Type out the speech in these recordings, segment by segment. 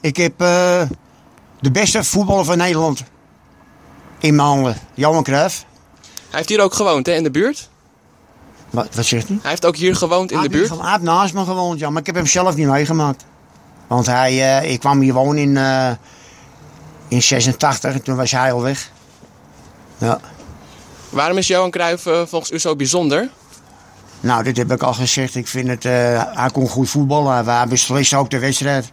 Ik heb eh, de beste voetballer van Nederland in mijn handen. Johan Cruijff. Hij heeft hier ook gewoond, hè, in de buurt. Wat, wat zegt hij? Hij heeft ook hier gewoond in de buurt. Hij heeft naast me gewoond, ja. Maar ik heb hem zelf niet meegemaakt. Want hij, eh, ik kwam hier wonen in, eh, in 86 en toen was hij al weg. Ja. Waarom is Johan Cruijff volgens u zo bijzonder? Nou, dit heb ik al gezegd. Ik vind het, hij kon goed voetballen. Hij besliste ook de wedstrijd.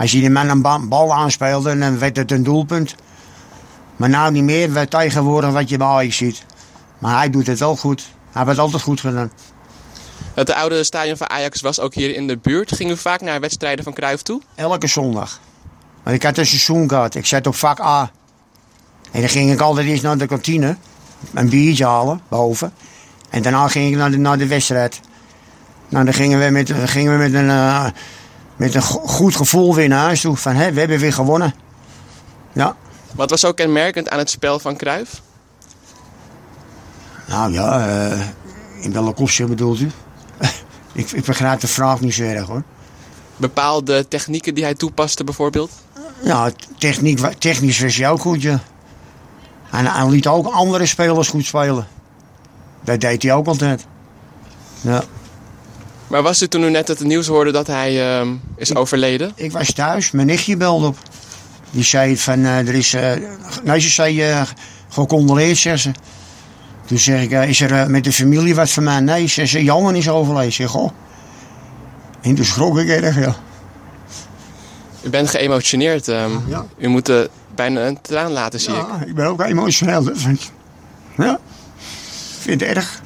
Als je de man een ba- bal aanspeelde, dan werd het een doelpunt. Maar nou niet meer, wat tegenwoordig wat je bij Ajax ziet. Maar hij doet het wel goed. Hij heeft het altijd goed gedaan. Het oude stadion van Ajax was ook hier in de buurt. Ging u vaak naar wedstrijden van Cruijff toe? Elke zondag. Want ik had een seizoen gehad. Ik zat op vak A. En dan ging ik altijd eerst naar de kantine. Een biertje halen, boven. En daarna ging ik naar de, naar de wedstrijd. Nou, dan gingen we met, gingen we met een, eh, met een go- goed gevoel weer naar huis toe. Van, hé, we hebben weer gewonnen. Ja. Wat was zo kenmerkend aan het spel van Cruijff? Nou ja, eh, in welk opzicht bedoelt u? ik, ik begrijp de vraag niet zo erg hoor. Bepaalde technieken die hij toepaste bijvoorbeeld? Ja, techniek, technisch was hij ook goed, ja. En hij liet ook andere spelers goed spelen. Dat deed hij ook altijd. Ja. Maar was het toen u net het nieuws hoorde dat hij ehm, is overleden? Ik was thuis, mijn nichtje belde op. Die zei van, eh, er is... eh nee, ze zei, eh gecondoleerd, zegt ze. Toen zeg ik, is er met de familie wat van mij? Nee, ze zei, Johan is overleden. Ik zeg, goh. En toen schrok ik erg, ja. U bent geëmotioneerd. ehm. Ja. U moet bijna een traan laten, zie ik. Ja, ik ben ook emotioneel. ik. Ja, ik vind het erg.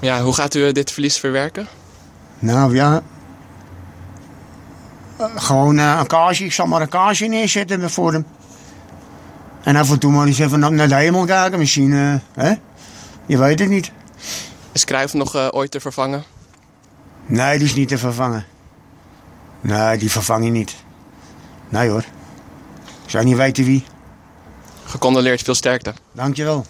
Ja, hoe gaat u dit verlies verwerken? Nou ja. Gewoon eh, een kaarsje. Ik zal maar een kaarsje neerzetten voor hem. En af en toe maar eens even naar- naar de hemel kijken. Misschien, eh, hè? Je weet het niet. Is Cruijff nog eh, ooit te vervangen? Nee, die is niet te vervangen. Nee, die vervang je niet. Nee hoor. Ik zou niet weten wie. Gecondoleerd, veel sterkte. Dankjewel.